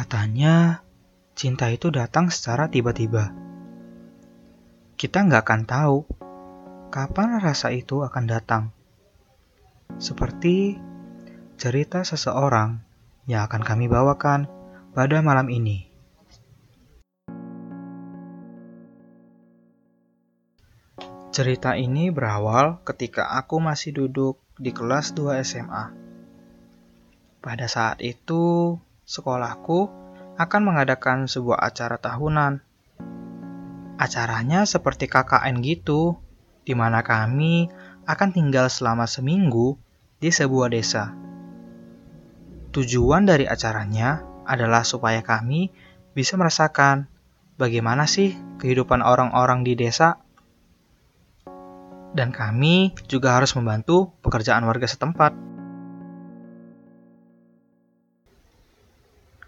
Katanya, cinta itu datang secara tiba-tiba. Kita nggak akan tahu kapan rasa itu akan datang. Seperti cerita seseorang yang akan kami bawakan pada malam ini. Cerita ini berawal ketika aku masih duduk di kelas 2 SMA. Pada saat itu, sekolahku akan mengadakan sebuah acara tahunan. Acaranya seperti KKN gitu, di mana kami akan tinggal selama seminggu di sebuah desa. Tujuan dari acaranya adalah supaya kami bisa merasakan bagaimana sih kehidupan orang-orang di desa. Dan kami juga harus membantu pekerjaan warga setempat.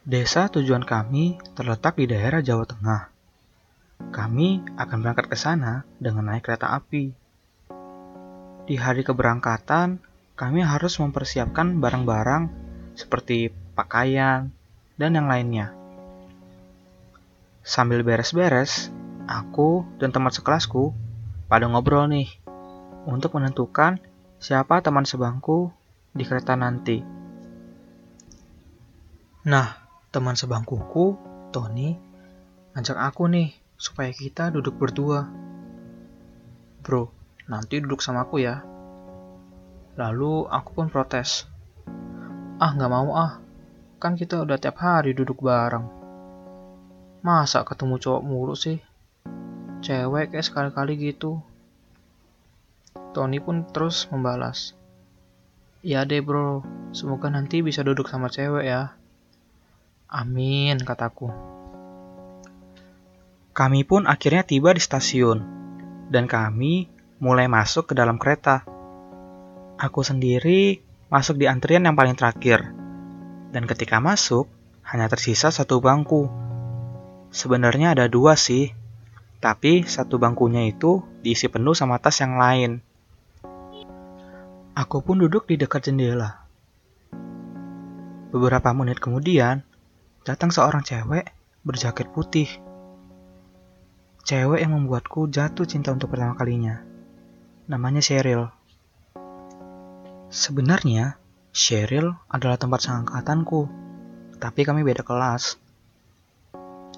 Desa tujuan kami terletak di daerah Jawa Tengah. Kami akan berangkat ke sana dengan naik kereta api. Di hari keberangkatan, kami harus mempersiapkan barang-barang seperti pakaian dan yang lainnya. Sambil beres-beres, aku dan teman sekelasku pada ngobrol nih untuk menentukan siapa teman sebangku di kereta nanti. Nah, teman sebangkuku, Tony, ngajak aku nih supaya kita duduk berdua. Bro, nanti duduk sama aku ya. Lalu aku pun protes. Ah, nggak mau ah. Kan kita udah tiap hari duduk bareng. Masa ketemu cowok mulu sih? Cewek kayak sekali-kali gitu. Tony pun terus membalas. Ya deh bro, semoga nanti bisa duduk sama cewek ya. Amin, kataku. Kami pun akhirnya tiba di stasiun, dan kami mulai masuk ke dalam kereta. Aku sendiri masuk di antrian yang paling terakhir, dan ketika masuk, hanya tersisa satu bangku. Sebenarnya ada dua sih, tapi satu bangkunya itu diisi penuh sama tas yang lain. Aku pun duduk di dekat jendela. Beberapa menit kemudian, datang seorang cewek berjaket putih. Cewek yang membuatku jatuh cinta untuk pertama kalinya. Namanya Cheryl. Sebenarnya, Cheryl adalah tempat seangkatanku, tapi kami beda kelas.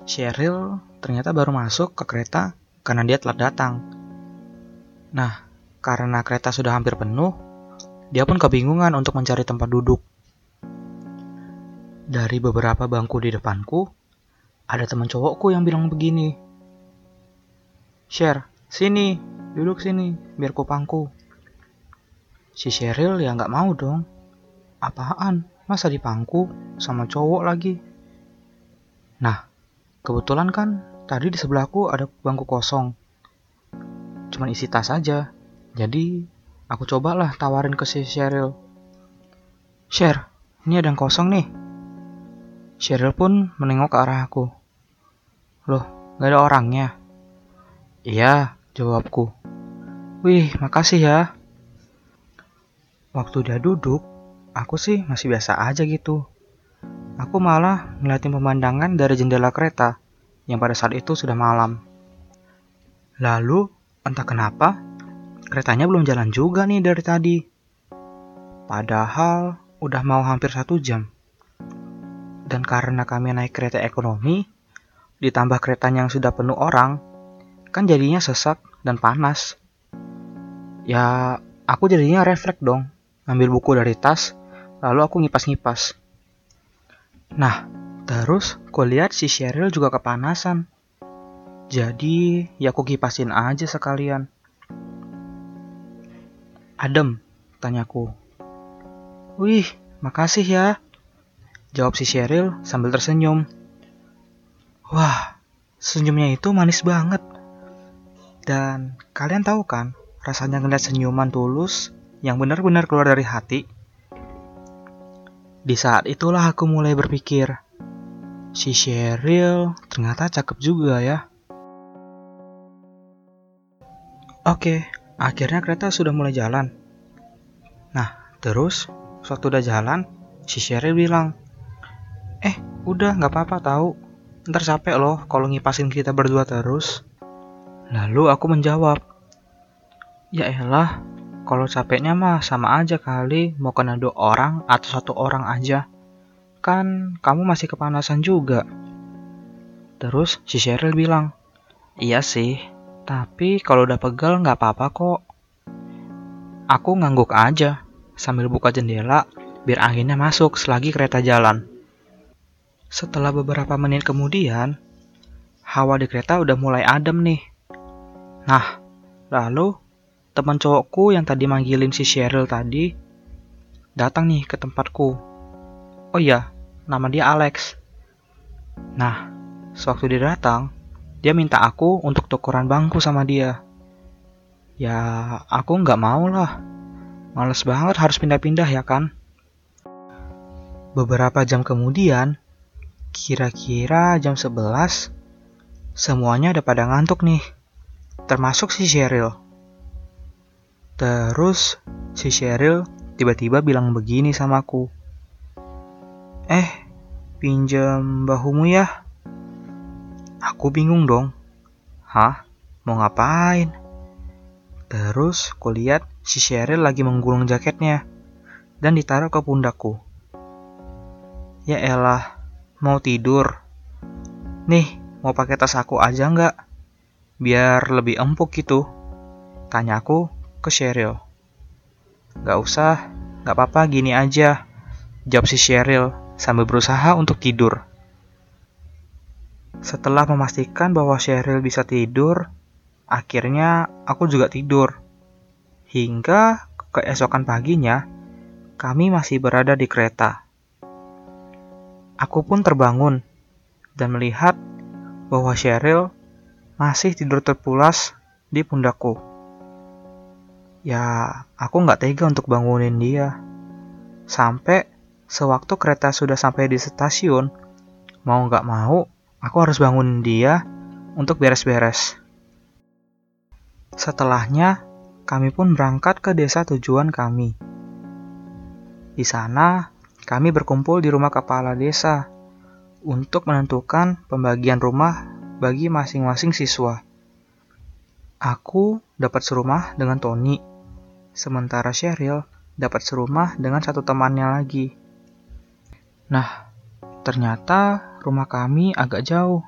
Cheryl ternyata baru masuk ke kereta karena dia telat datang. Nah, karena kereta sudah hampir penuh, dia pun kebingungan untuk mencari tempat duduk. Dari beberapa bangku di depanku, ada teman cowokku yang bilang begini. Share, sini, duduk sini, biar ku pangku. Si Cheryl ya nggak mau dong. Apaan? Masa dipangku sama cowok lagi? Nah, kebetulan kan tadi di sebelahku ada bangku kosong. Cuman isi tas aja. Jadi, aku cobalah tawarin ke si Cheryl. Share, ini ada yang kosong nih. Cheryl pun menengok ke arah aku. Loh, gak ada orangnya? Iya, jawabku. Wih, makasih ya. Waktu dia duduk, aku sih masih biasa aja gitu. Aku malah ngeliatin pemandangan dari jendela kereta yang pada saat itu sudah malam. Lalu, entah kenapa, keretanya belum jalan juga nih dari tadi. Padahal udah mau hampir satu jam. Karena kami naik kereta ekonomi, ditambah keretanya yang sudah penuh orang, kan jadinya sesak dan panas. Ya, aku jadinya refleks dong, ngambil buku dari tas, lalu aku ngipas-ngipas. Nah, terus aku lihat si Cheryl juga kepanasan. Jadi, ya aku kipasin aja sekalian. Adem, tanyaku. Wih, makasih ya, Jawab si Cheryl sambil tersenyum. Wah, senyumnya itu manis banget. Dan kalian tahu kan, rasanya ngeliat senyuman tulus yang benar-benar keluar dari hati. Di saat itulah aku mulai berpikir, si Cheryl ternyata cakep juga ya. Oke, akhirnya kereta sudah mulai jalan. Nah, terus, waktu udah jalan, si Cheryl bilang, Eh, Udah, nggak apa-apa tahu. Ntar capek loh kalau ngipasin kita berdua terus. Lalu aku menjawab, Ya elah, kalau capeknya mah sama aja kali mau kena dua orang atau satu orang aja. Kan kamu masih kepanasan juga. Terus si Cheryl bilang, Iya sih, tapi kalau udah pegel nggak apa-apa kok. Aku ngangguk aja sambil buka jendela biar anginnya masuk selagi kereta jalan. Setelah beberapa menit kemudian, hawa di kereta udah mulai adem nih. Nah, lalu teman cowokku yang tadi manggilin si Cheryl tadi datang nih ke tempatku. Oh iya, nama dia Alex. Nah, sewaktu dia datang, dia minta aku untuk tukeran bangku sama dia. Ya, aku nggak mau lah. Males banget harus pindah-pindah ya kan? Beberapa jam kemudian, kira-kira jam 11, semuanya udah pada ngantuk nih. Termasuk si Cheryl. Terus si Cheryl tiba-tiba bilang begini sama aku. Eh, pinjam bahumu ya? Aku bingung dong. Hah? Mau ngapain? Terus kulihat si Cheryl lagi menggulung jaketnya dan ditaruh ke pundakku. Ya elah, mau tidur. Nih, mau pakai tas aku aja nggak? Biar lebih empuk gitu. Tanyaku ke Cheryl. Gak usah, gak apa-apa gini aja. Jawab si Cheryl sambil berusaha untuk tidur. Setelah memastikan bahwa Cheryl bisa tidur, akhirnya aku juga tidur. Hingga keesokan paginya, kami masih berada di kereta. Aku pun terbangun dan melihat bahwa Cheryl masih tidur terpulas di pundakku. Ya, aku nggak tega untuk bangunin dia. Sampai sewaktu kereta sudah sampai di stasiun, mau nggak mau, aku harus bangunin dia untuk beres-beres. Setelahnya, kami pun berangkat ke desa tujuan kami. Di sana, kami berkumpul di rumah kepala desa untuk menentukan pembagian rumah bagi masing-masing siswa. Aku dapat serumah dengan Tony sementara Cheryl dapat serumah dengan satu temannya lagi. Nah, ternyata rumah kami agak jauh.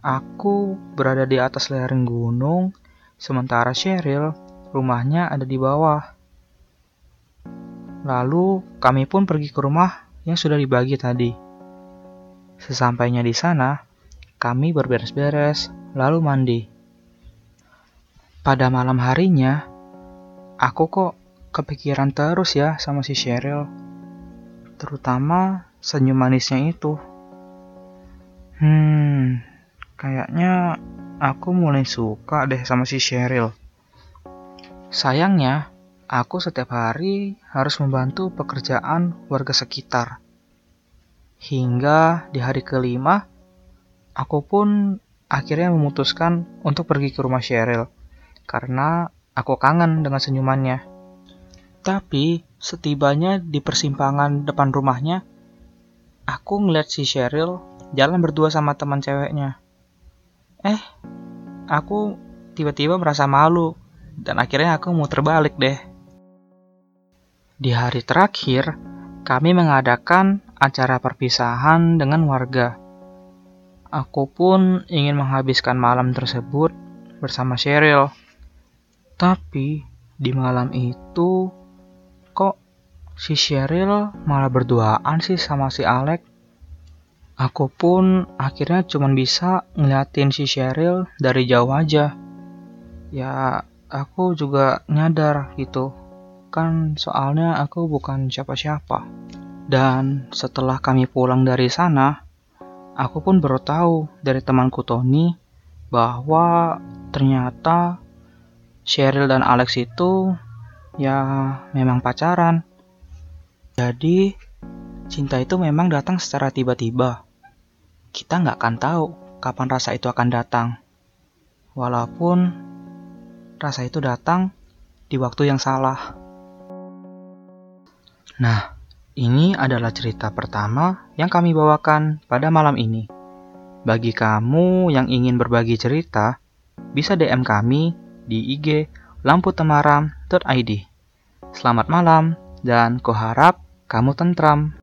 Aku berada di atas lereng gunung, sementara Cheryl rumahnya ada di bawah. Lalu kami pun pergi ke rumah yang sudah dibagi tadi. Sesampainya di sana, kami berberes-beres, lalu mandi. Pada malam harinya, Aku kok kepikiran terus ya sama si Cheryl. Terutama senyum manisnya itu. Hmm, kayaknya aku mulai suka deh sama si Cheryl. Sayangnya, aku setiap hari harus membantu pekerjaan warga sekitar. Hingga di hari kelima, aku pun akhirnya memutuskan untuk pergi ke rumah Cheryl. Karena Aku kangen dengan senyumannya. Tapi setibanya di persimpangan depan rumahnya, aku ngeliat si Cheryl jalan berdua sama teman ceweknya. Eh, aku tiba-tiba merasa malu dan akhirnya aku mau terbalik deh. Di hari terakhir, kami mengadakan acara perpisahan dengan warga. Aku pun ingin menghabiskan malam tersebut bersama Cheryl. Tapi di malam itu kok si Cheryl malah berduaan sih sama si Alex. Aku pun akhirnya cuma bisa ngeliatin si Cheryl dari jauh aja. Ya aku juga nyadar gitu. Kan soalnya aku bukan siapa-siapa. Dan setelah kami pulang dari sana, aku pun baru tahu dari temanku Tony bahwa ternyata Cheryl dan Alex itu ya memang pacaran. Jadi cinta itu memang datang secara tiba-tiba. Kita nggak akan tahu kapan rasa itu akan datang. Walaupun rasa itu datang di waktu yang salah. Nah, Ini adalah cerita pertama yang kami bawakan pada malam ini. Bagi kamu yang ingin berbagi cerita, bisa DM kami di IG lamputemaram.id. Selamat malam dan kuharap kamu tentram.